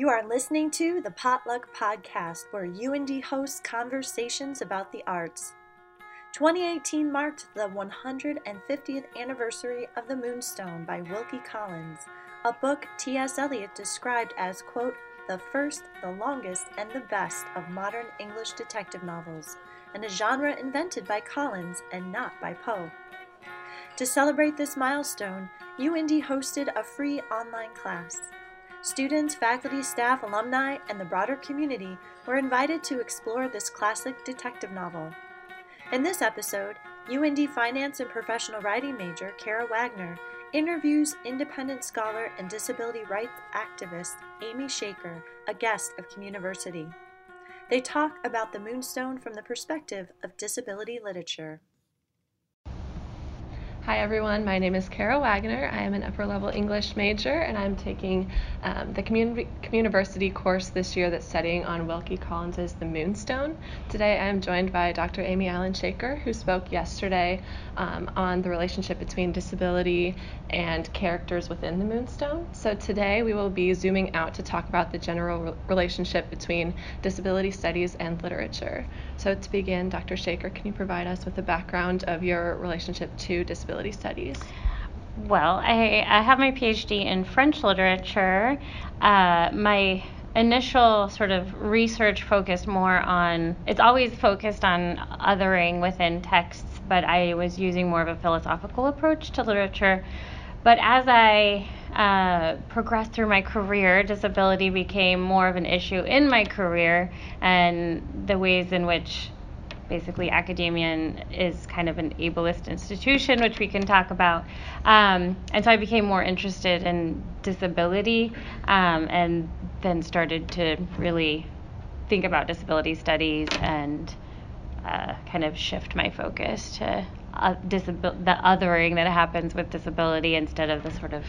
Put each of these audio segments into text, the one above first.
You are listening to the Potluck Podcast, where UIndy hosts conversations about the arts. 2018 marked the 150th anniversary of The Moonstone by Wilkie Collins, a book T.S. Eliot described as, quote, the first, the longest, and the best of modern English detective novels, and a genre invented by Collins and not by Poe. To celebrate this milestone, UIndy hosted a free online class. Students, faculty, staff, alumni, and the broader community were invited to explore this classic detective novel. In this episode, UIndy Finance and Professional Writing major Kara Wagner interviews independent scholar and disability rights activist Amy Shaker, a guest of Communiversity. They talk about the Moonstone from the perspective of disability literature. Hi everyone, my name is Kara Wagner. I am an upper level English major and I'm taking um, the community Communiversity course this year that's studying on Wilkie Collins's The Moonstone. Today I am joined by Dr. Amy Allen Shaker, who spoke yesterday um, on the relationship between disability and characters within The Moonstone. So today we will be zooming out to talk about the general re- relationship between disability studies and literature. So to begin, Dr. Shaker, can you provide us with a background of your relationship to disability? Disability studies? Well, I, I have my PhD in French literature. Uh, my initial sort of research focused more on, it's always focused on othering within texts, but I was using more of a philosophical approach to literature. But as I uh, progressed through my career, disability became more of an issue in my career and the ways in which basically academia is kind of an ableist institution, which we can talk about. Um, and so I became more interested in disability um, and then started to really think about disability studies and uh, kind of shift my focus to uh, disabil- the othering that happens with disability instead of the sort of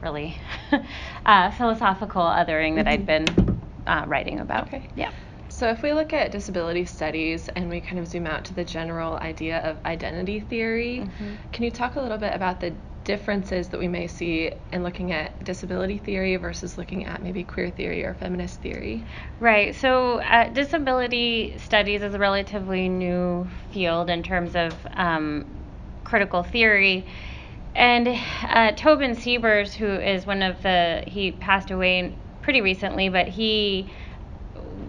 really uh, philosophical othering that I'd mm-hmm. been uh, writing about. Okay. Yeah. So, if we look at disability studies and we kind of zoom out to the general idea of identity theory, mm-hmm. can you talk a little bit about the differences that we may see in looking at disability theory versus looking at maybe queer theory or feminist theory? Right. So, uh, disability studies is a relatively new field in terms of um, critical theory. And uh, Tobin Siebers, who is one of the, he passed away pretty recently, but he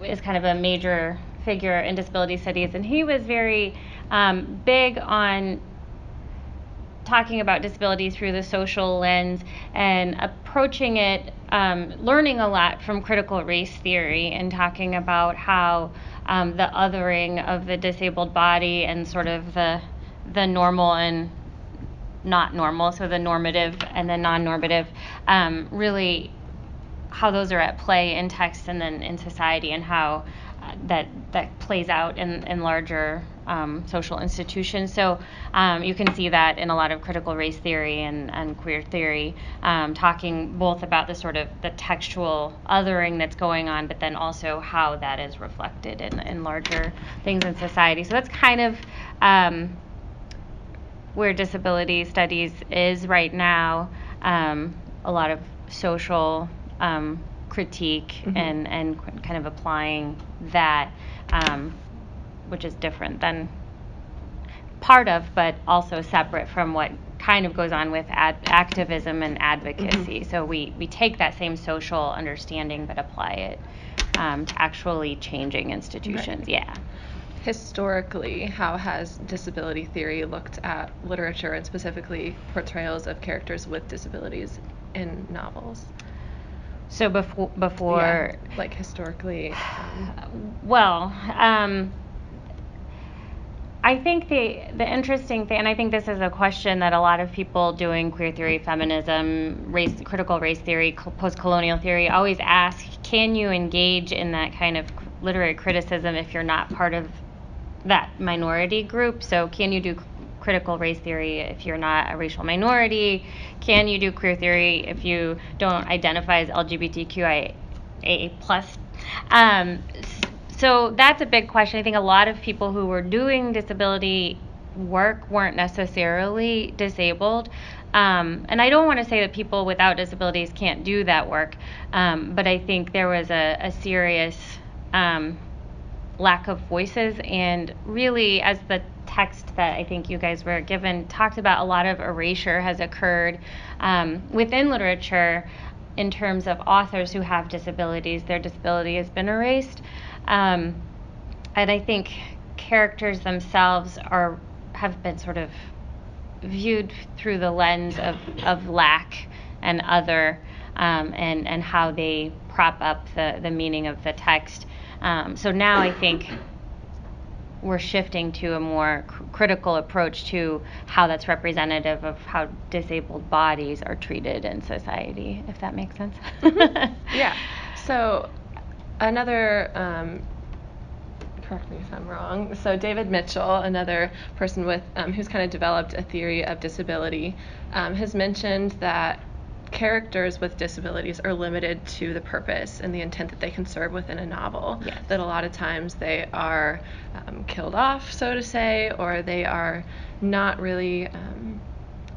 is kind of a major figure in disability studies, and he was very um, big on talking about disability through the social lens and approaching it, um, learning a lot from critical race theory and talking about how um, the othering of the disabled body and sort of the the normal and not normal, so the normative and the non-normative, um, really how those are at play in text and then in society and how uh, that that plays out in, in larger um, social institutions. So um, you can see that in a lot of critical race theory and, and queer theory, um, talking both about the sort of the textual othering that's going on, but then also how that is reflected in, in larger things in society. So that's kind of um, where disability studies is right now. Um, a lot of social um, critique mm-hmm. and and kind of applying that, um, which is different than part of, but also separate from what kind of goes on with ad- activism and advocacy. Mm-hmm. So we we take that same social understanding but apply it um, to actually changing institutions. Right. Yeah. Historically, how has disability theory looked at literature and specifically portrayals of characters with disabilities in novels? So before before yeah, like historically. Um, well, um, I think the the interesting thing, and I think this is a question that a lot of people doing queer theory, feminism, race, critical race theory, post-colonial theory always ask: Can you engage in that kind of literary criticism if you're not part of that minority group? So can you do critical race theory if you're not a racial minority? Can you do queer theory if you don't identify as LGBTQIA plus? Um, so that's a big question. I think a lot of people who were doing disability work weren't necessarily disabled. Um, and I don't want to say that people without disabilities can't do that work, um, but I think there was a, a serious um, lack of voices. And really, as the text that I think you guys were given talked about, a lot of erasure has occurred um, within literature in terms of authors who have disabilities. Their disability has been erased. Um, and I think characters themselves are have been sort of viewed through the lens of, of lack and other um, and, and how they prop up the, the meaning of the text. Um, so now I think we're shifting to a more cr- critical approach to how that's representative of how disabled bodies are treated in society, if that makes sense. yeah. So another um, correct me if I'm wrong. So David Mitchell, another person with um, who's kind of developed a theory of disability, um, has mentioned that characters with disabilities are limited to the purpose and the intent that they can serve within a novel. Yes. That a lot of times they are um, killed off, so to say, or they are not really. Um,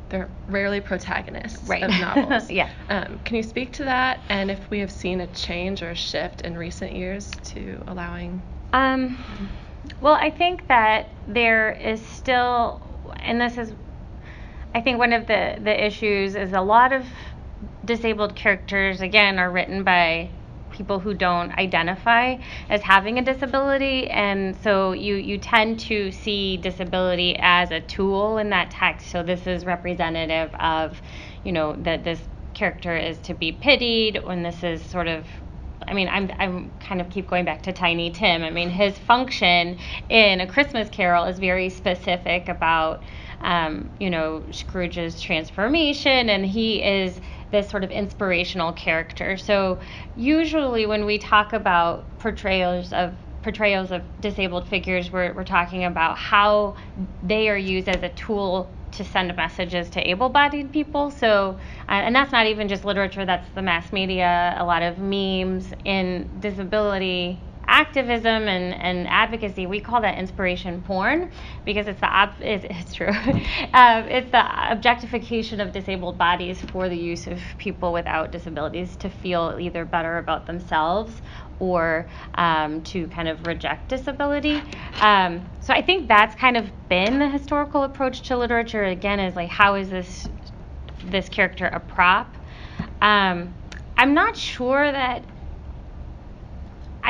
they're rarely protagonists right. of novels. yeah. Um, can you speak to that, and if we have seen a change or a shift in recent years to allowing um, well, I think that there is still, and this is, I think one of the, the issues is a lot of disabled characters, again, are written by people who don't identify as having a disability. And so you you tend to see disability as a tool in that text. So this is representative of you know that this character is to be pitied when this is sort of I mean, I'm I'm kind of keep going back to Tiny Tim. I mean, his function in A Christmas Carol is very specific about, um, you know, Scrooge's transformation, and he is this sort of inspirational character. So usually when we talk about portrayals of portrayals of disabled figures, we're, we're talking about how they are used as a tool to send messages to able-bodied people. So, uh, and that's not even just literature. That's the mass media. A lot of memes in disability activism and, and advocacy. We call that inspiration porn because it's the op- it's, it's true. uh, it's the objectification of disabled bodies for the use of people without disabilities to feel either better about themselves or um, to kind of reject disability. Um, so I think that's kind of been the historical approach to literature. Again, is like how is this this character a prop? Um, I'm not sure that.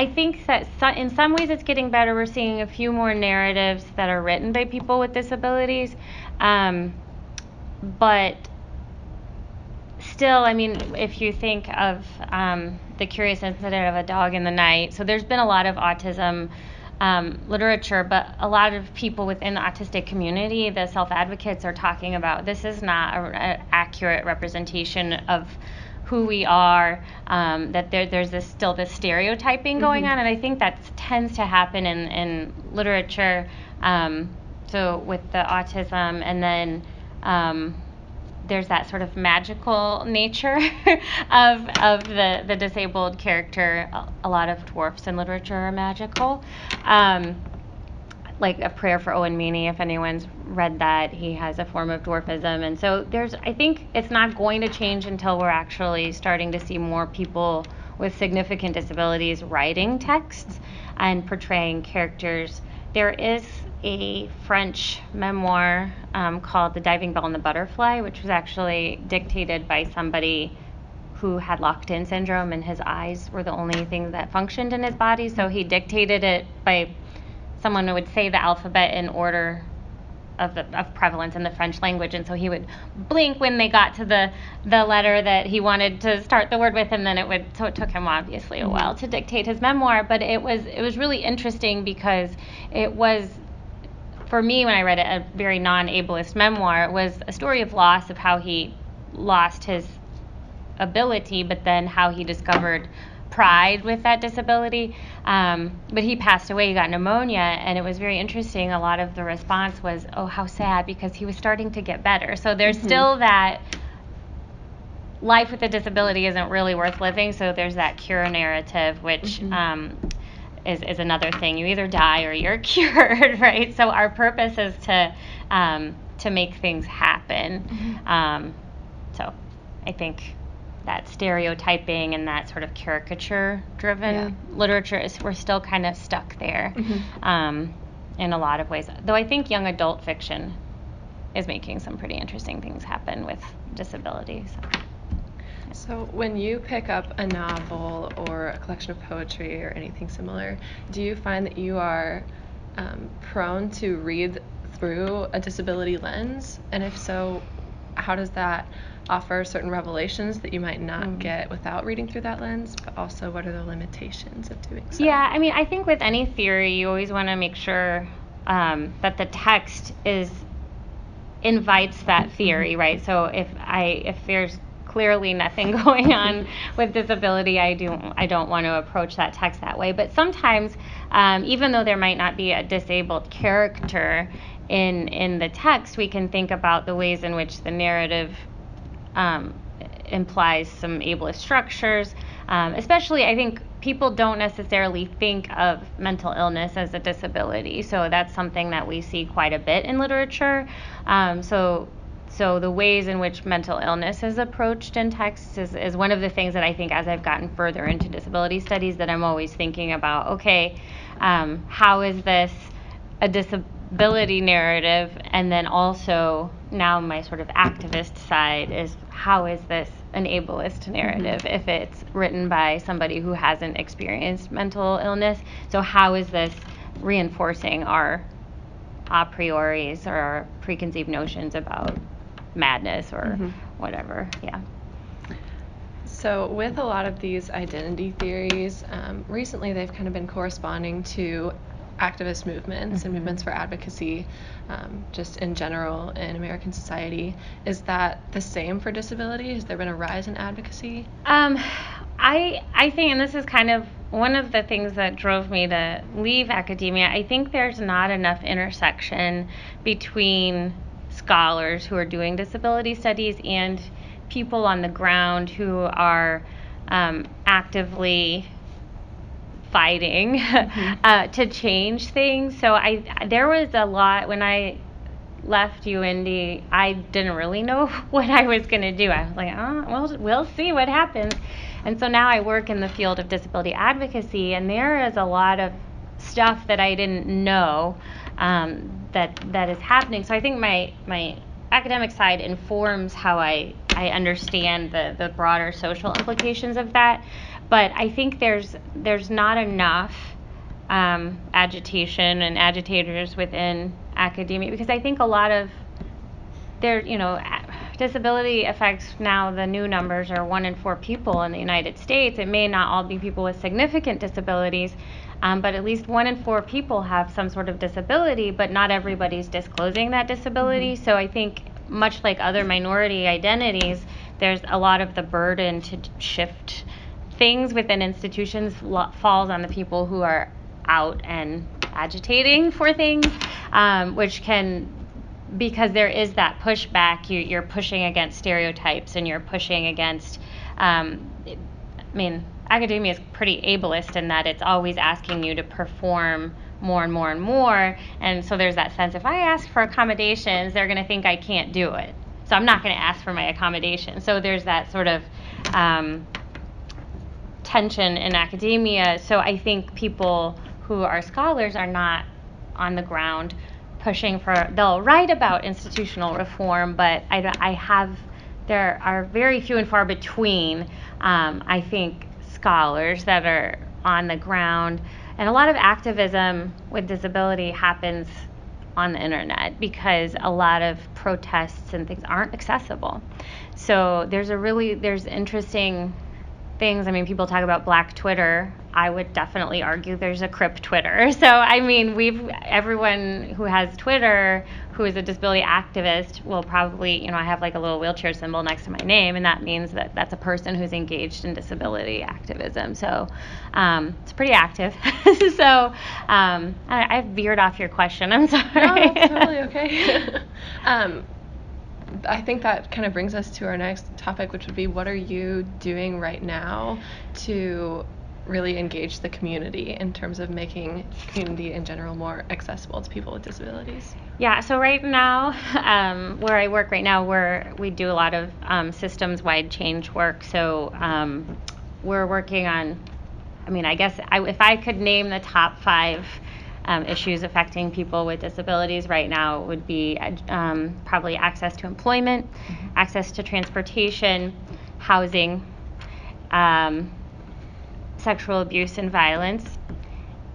I think that so, in some ways it's getting better. We're seeing a few more narratives that are written by people with disabilities, um, but still, I mean, if you think of um, the curious incident of a dog in the night, so there's been a lot of autism um, literature, but a lot of people within the autistic community, the self advocates, are talking about this is not an accurate representation of who we are, um, that there, there's this, still this stereotyping going mm-hmm. on, and I think that tends to happen in, in literature. Um, so with the autism, and then um, there's that sort of magical nature of of the the disabled character. A, lot of dwarfs in literature are magical. Um, like a prayer for Owen Meany, if anyone's read that, he has a form of dwarfism, and so there's. I think it's not going to change until we're actually starting to see more people with significant disabilities writing texts and portraying characters. There is a French memoir um, called The Diving Bell and the Butterfly, which was actually dictated by somebody who had locked in syndrome and his eyes were the only thing that functioned in his body. So he dictated it by someone would say the alphabet in order of, the, of prevalence in the French language, and so he would blink when they got to the the letter that he wanted to start the word with, and then it would. So it took him obviously a while to dictate his memoir, but it was it was really interesting because it was for me, when I read it, a very non ableist memoir, it was a story of loss of how he lost his ability, but then how he discovered pride with that disability. Um, but he passed away, he got pneumonia, and it was very interesting. A lot of the response was, oh, how sad, because he was starting to get better. So there's mm-hmm. still that life with a disability isn't really worth living. So there's that cure narrative, which mm-hmm. um, is, is another thing. You either die or you're cured, right? So our purpose is to um, to make things happen. Mm-hmm. Um, so I think that stereotyping and that sort of caricature driven yeah. literature is we're still kind of stuck there mm-hmm. um, in a lot of ways. Though I think young adult fiction is making some pretty interesting things happen with disability. So. So, when you pick up a novel or a collection of poetry or anything similar, do you find that you are um, prone to read through a disability lens? And if so, how does that offer certain revelations that you might not mm. get without reading through that lens? But also, what are the limitations of doing so? Yeah, I mean, I think with any theory, you always want to make sure um, that the text is invites that theory, right? So if I if there's clearly nothing going on with disability, I do I don't want to approach that text that way. But sometimes, um, even though there might not be a disabled character in in the text, we can think about the ways in which the narrative um, implies some ableist structures. Um, especially, I think people don't necessarily think of mental illness as a disability. So that's something that we see quite a bit in literature. Um, so so the ways in which mental illness is approached in texts is, is one of the things that I think as I've gotten further into disability studies that I'm always thinking about, okay, um, how is this a disability narrative? And then also now my sort of activist side is how is this an ableist narrative mm-hmm. if it's written by somebody who hasn't experienced mental illness? So how is this reinforcing our a prioris or our preconceived notions about madness or mm-hmm. whatever. Yeah. So, with a lot of these identity theories, um, recently they've kind of been corresponding to activist movements mm-hmm. and movements for advocacy, um, just in general in American society. Is that the same for disability? Has there been a rise in advocacy? Um, I I think, and this is kind of one of the things that drove me to leave academia. I think there's not enough intersection between scholars who are doing disability studies and people on the ground who are um, actively fighting mm-hmm. uh, to change things. So I there was a lot when I left UIndy. I didn't really know what I was going to do. I was like, oh, well, we'll see what happens. And so now I work in the field of disability advocacy, and there is a lot of stuff that I didn't know um, that that is happening. So I think my my academic side informs how I I understand the the broader social implications of that. But I think there's there's not enough um, agitation and agitators within academia because I think a lot of there you know disability affects now the new numbers are one in four people in the United States. It may not all be people with significant disabilities, um, but at least one in four people have some sort of disability, but not everybody's disclosing that disability. Mm-hmm. So I think, much like other minority identities, there's a lot of the burden to shift things within institutions lo- falls on the people who are out and agitating for things, um, which can because there is that pushback. You, are pushing against stereotypes and you're pushing against. Um, I mean, academia is pretty ableist in that it's always asking you to perform more and more and more. And so there's that sense if I ask for accommodations, they're going to think I can't do it. So I'm not going to ask for my accommodation. So there's that sort of um, tension in academia. So I think people who are scholars are not on the ground pushing for, they'll write about institutional reform, but I, I have, there are very few and far between, um, I think, scholars that are on the ground. And a lot of activism with disability happens on the internet because a lot of protests and things aren't accessible. So there's a really there's interesting things. I mean, people talk about black Twitter. I would definitely argue there's a crip Twitter. So, I mean, we've everyone who has Twitter who is a disability activist will probably, you know, I have like a little wheelchair symbol next to my name, and that means that that's a person who's engaged in disability activism. So, um, it's pretty active. so, um, I, have veered off your question. I'm sorry. No, that's totally okay. um, I think that kind of brings us to our next topic, which would be what are you doing right now to really engage the community in terms of making community in general more accessible to people with disabilities? Yeah, so right now, um, where I work right now, where we do a lot of um, systems-wide change work. So um, we're working on, I mean, I guess I, if I could name the top five um, issues affecting people with disabilities right now, would be um, probably access to employment, mm-hmm. access to transportation, housing, um, sexual abuse and violence,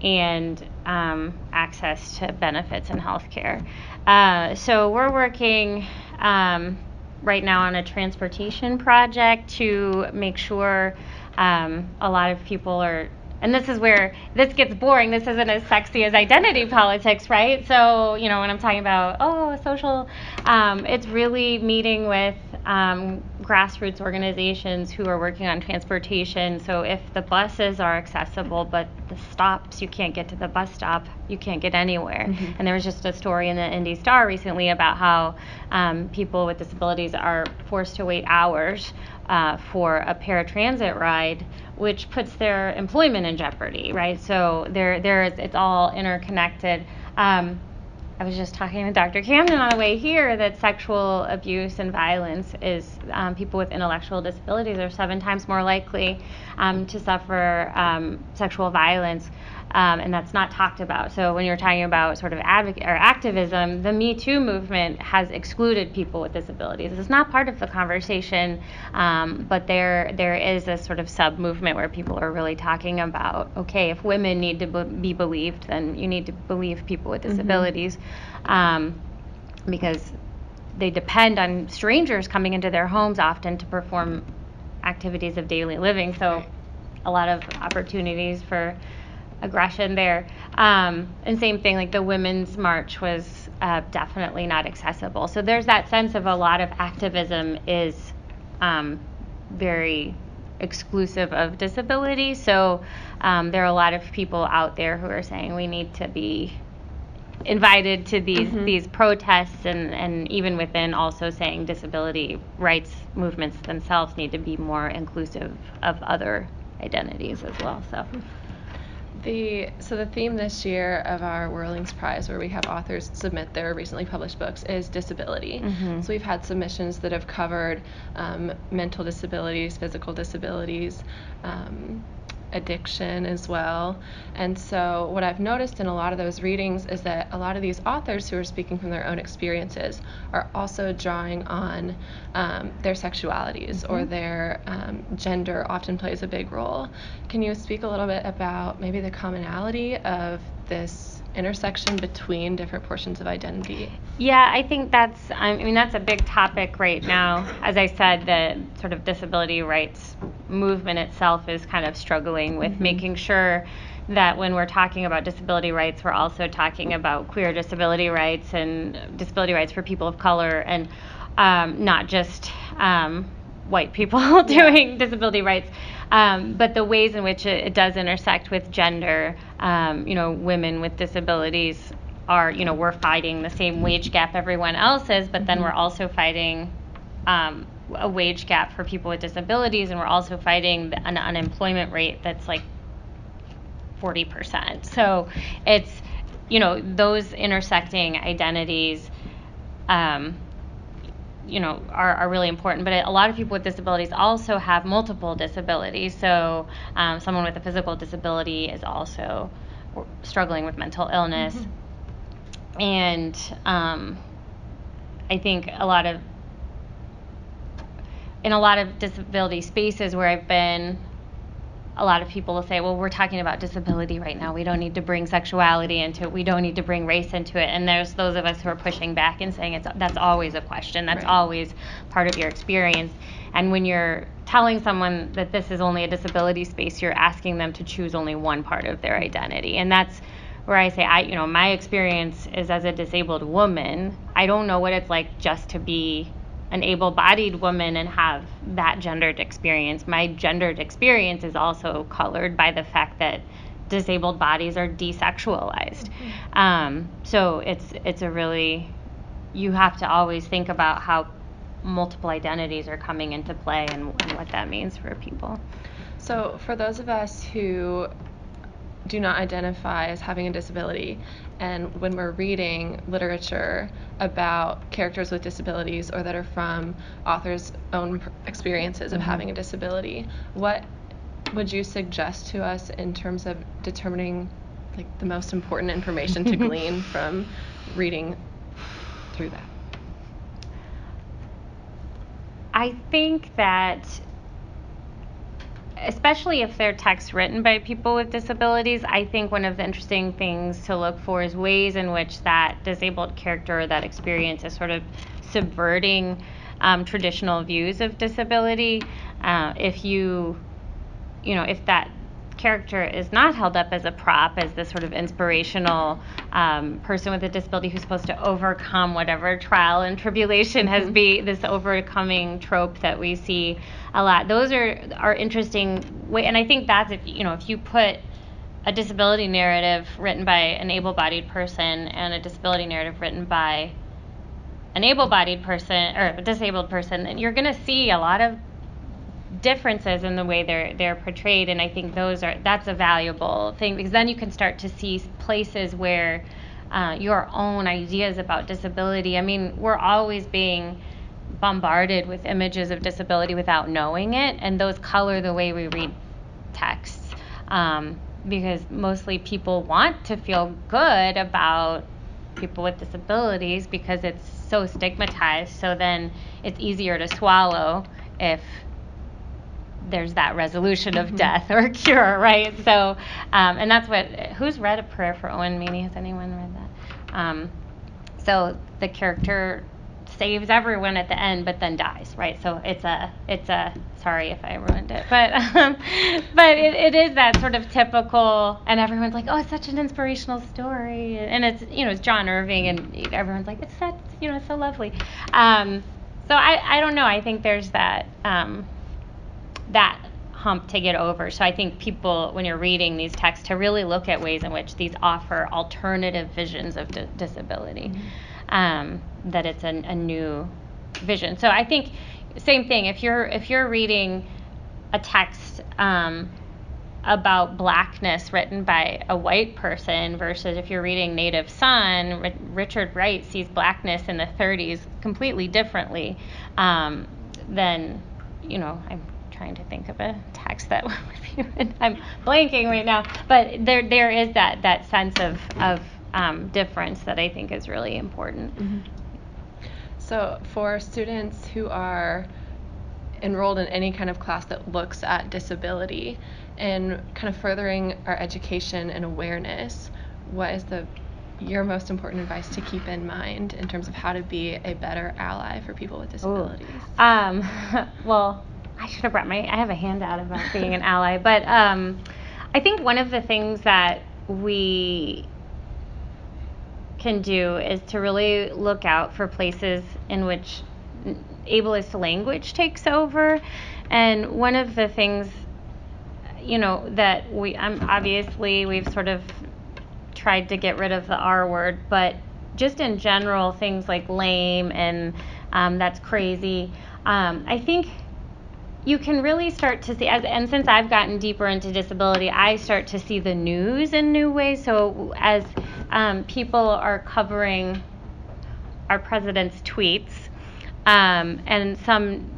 and um, access to benefits and health care. Uh, so we're working um, right now on a transportation project to make sure um, a lot of people are and this is where this gets boring. This isn't as sexy as identity politics, right? So, you know, when I'm talking about, oh, social, um, it's really meeting with um, grassroots organizations who are working on transportation. So, if the buses are accessible, but the stops, you can't get to the bus stop, you can't get anywhere. Mm-hmm. And there was just a story in the Indy Star recently about how um, people with disabilities are forced to wait hours uh, for a paratransit ride, which puts their employment in jeopardy, right? So there, there is, it's all interconnected. Um, I was just talking to Dr. Camden on the way here that sexual abuse and violence is um, people with intellectual disabilities are seven times more likely um, to suffer um, sexual violence um, and that's not talked about. So when you're talking about sort of advocate or activism, the Me Too movement has excluded people with disabilities. It's not part of the conversation, um, but there there is a sort of sub movement where people are really talking about okay, if women need to be believed, then you need to believe people with mm-hmm. disabilities, mm-hmm. um, because they depend on strangers coming into their homes often to perform activities of daily living. So a lot of opportunities for aggression there. Um, and same thing, like the women's march was uh, definitely not accessible. So there's that sense of a lot of activism is um, very exclusive of disability. So um, there are a lot of people out there who are saying we need to be invited to these mm-hmm. these protests and, and even within also saying disability rights movements themselves need to be more inclusive of other identities as well. So the so the theme this year of our Whirlings Prize, where we have authors submit their recently published books, is disability. Mm-hmm. So we've had submissions that have covered um, mental disabilities, physical disabilities, um, addiction as well. And so, what I've noticed in a lot of those readings is that a lot of these authors who are speaking from their own experiences are also drawing on um, their sexualities mm-hmm. or their um, gender, often plays a big role. Can you speak a little bit about maybe the commonality of this? Intersection between different portions of identity? Yeah, I think that's I mean that's a big topic right now. As I said, the sort of disability rights movement itself is kind of struggling with mm-hmm. making sure that when we're talking about disability rights, we're also talking about queer disability rights and disability rights for people of color and um, not just um, white people doing disability rights. Um, but the ways in which it, it does intersect with gender, um, you know, women with disabilities are, you know, we're fighting the same wage gap everyone else is, but then mm-hmm. we're also fighting um, a wage gap for people with disabilities, and we're also fighting an unemployment rate that's like 40%. So it's, you know, those intersecting identities. Um, you know are, are really important. But a lot of people with disabilities also have multiple disabilities. So um, someone with a physical disability is also struggling with mental illness. Mm-hmm. and um, i think a lot of in a lot of disability spaces where i've been a lot of people will say, well, we're talking about disability right now. We don't need to bring sexuality into it. We don't need to bring race into it. And there's those of us who are pushing back and saying it's that's always a question. That's right. always part of your experience. And when you're telling someone that this is only a disability space, you're asking them to choose only one part of their identity. And that's where I say, I, you know, my experience is as a disabled woman, I don't know what it's like just to be an able bodied woman and have that gendered experience. My gendered experience is also colored by the fact that disabled bodies are desexualized. Mm-hmm. Um, so it's it's a really you have to always think about how multiple identities are coming into play and, and what that means for people. So, for those of us who do not identify as having a disability, and when we're reading literature about characters with disabilities or that are from authors' own experiences of mm-hmm. having a disability, what would you suggest to us in terms of determining like the most important information to glean from reading through that? I think that especially if they're texts written by people with disabilities, I think one of the interesting things to look for is ways in which that disabled character or that experience is sort of subverting um, traditional views of disability. Uh, if you, you know, if that character is not held up as a prop, as this sort of inspirational um, person with a disability who's supposed to overcome whatever trial and tribulation mm-hmm. has been, this overcoming trope that we see a lot. Those are are interesting way, and I think that's if you know if you put a disability narrative written by an able-bodied person and a disability narrative written by an able-bodied person or a disabled person, then you're going to see a lot of differences in the way they're they're portrayed and I think those are that's a valuable thing because then you can start to see places where uh, your own ideas about disability I mean we're always being bombarded with images of disability without knowing it and those color the way we read texts um, because mostly people want to feel good about people with disabilities because it's so stigmatized so then it's easier to swallow if there's that resolution of mm-hmm. death or cure, right? So, um, and that's what. Who's read a prayer for Owen Meany? Has anyone read that? Um, so the character saves everyone at the end, but then dies, right? So it's a, it's a. Sorry if I ruined it, but um, but it, it is that sort of typical, and everyone's like, oh, it's such an inspirational story, and it's you know it's John Irving, and everyone's like, it's such you know it's so lovely. Um, so I I don't know. I think there's that. That hump to get over. So I think people, when you're reading these texts, to really look at ways in which these offer alternative visions of d- disability, mm-hmm. um, that it's a, a, new vision. So I think same thing. If you're if you're reading a text um, about blackness written by a white person versus if you're reading Native Son, R- Richard Wright sees blackness in the 30s completely differently um, than you know I'm trying to think of a text that would be. I'm blanking right now, but there there is that that sense of of um, difference that I think is really important. Mm-hmm. So for students who are enrolled in any kind of class that looks at disability and kind of furthering our education and awareness, what is the your most important advice to keep in mind in terms of how to be a better ally for people with disabilities? Um, well, I should have brought my. I have a handout about being an ally, but um, I think one of the things that we can do is to really look out for places in which ableist language takes over. And one of the things, you know, that we um, obviously we've sort of tried to get rid of the R word, but just in general, things like lame and um, that's crazy. Um, I think you can really start to see as and since I've gotten deeper into disability, I start to see the news in new ways. So as um, people are covering our president's tweets um, and some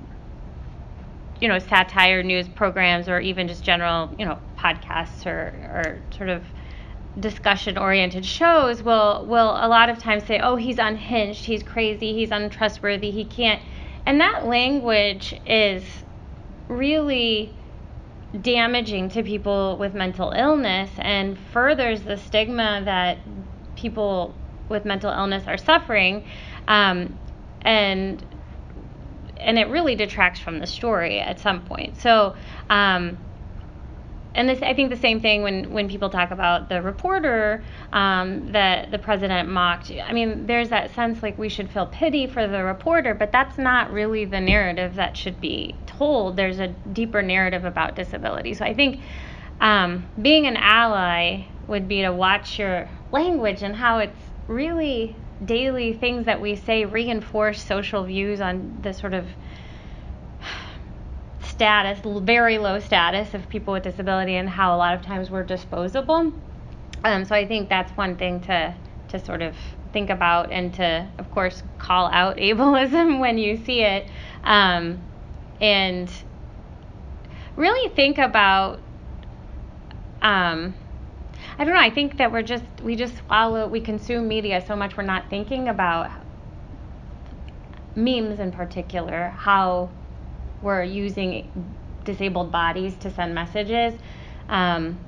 you know satire news programs or even just general you know podcasts or, or sort of discussion oriented shows will will a lot of times say oh he's unhinged he's crazy he's untrustworthy he can't and that language is really damaging to people with mental illness and furthers the stigma that people with mental illness are suffering um, and and it really detracts from the story at some point so um, and this, I think the same thing when, when people talk about the reporter um, that the president mocked. I mean, there's that sense like we should feel pity for the reporter, but that's not really the narrative that should be told. There's a deeper narrative about disability. So I think um, being an ally would be to watch your language and how it's really daily things that we say reinforce social views on the sort of status, very low status of people with disability, and how a lot of times we're disposable. Um, so I think that's one thing to to sort of think about and to, of course, call out ableism when you see it, um, and really think about. Um, I don't know. I think that we're just we just swallow we consume media so much we're not thinking about memes in particular how we're using disabled bodies to send messages, um,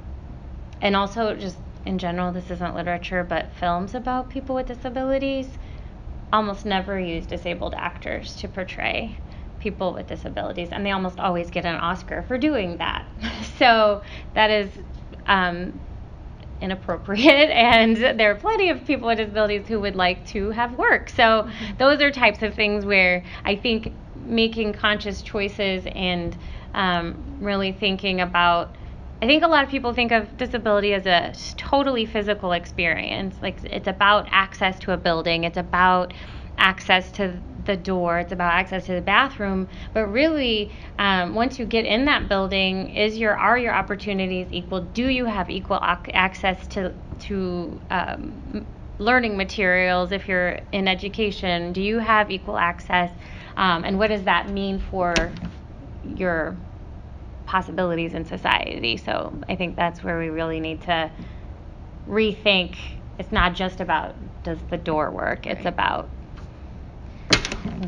and also just in general. This isn't literature, but films about people with disabilities almost never use disabled actors to portray people with disabilities, and they almost always get an Oscar for doing that. so that is um, inappropriate and there are plenty of people with disabilities who would like to have work so mm-hmm. those are types of things where i think making conscious choices and um, really thinking about i think a lot of people think of disability as a totally physical experience like it's about access to a building it's about access to the door, it's about access to the bathroom. But really, um, once you get in that building, is your are your opportunities equal? Do you have equal ac- access to to um, learning materials if you're in education? Do you have equal access? Um, and what does that mean for your possibilities in society? So I think that's where we really need to rethink. It's not just about does the door work. It's about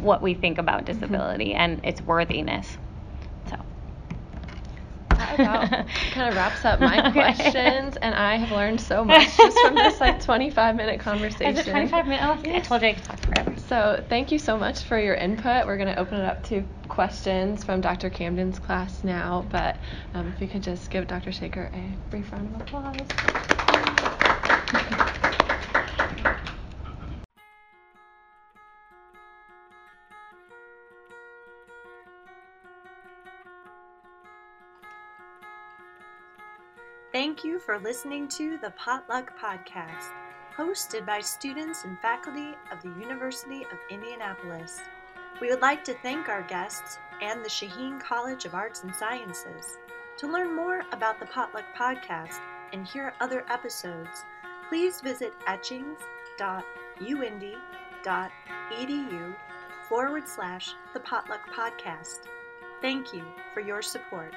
what we think about mm-hmm. disability mm-hmm. and its worthiness. So that about kind of wraps up my questions, and I have learned so much just from this like 25 minute conversation. Is it 25 minutes? Oh, yes. I told you I could talk forever. So thank you so much for your input. We're going to open it up to questions from Dr. Camden's class now, but um, if you could just give Dr. Shaker a brief round of applause. Thank you for listening to the Potluck Podcast, hosted by students and faculty of the University of Indianapolis. We would like to thank our guests and the Shaheen College of Arts and Sciences. To learn more about the Potluck Podcast and hear other episodes, please visit etchings.uindy.edu forward slash the Potluck Podcast. Thank you for your support.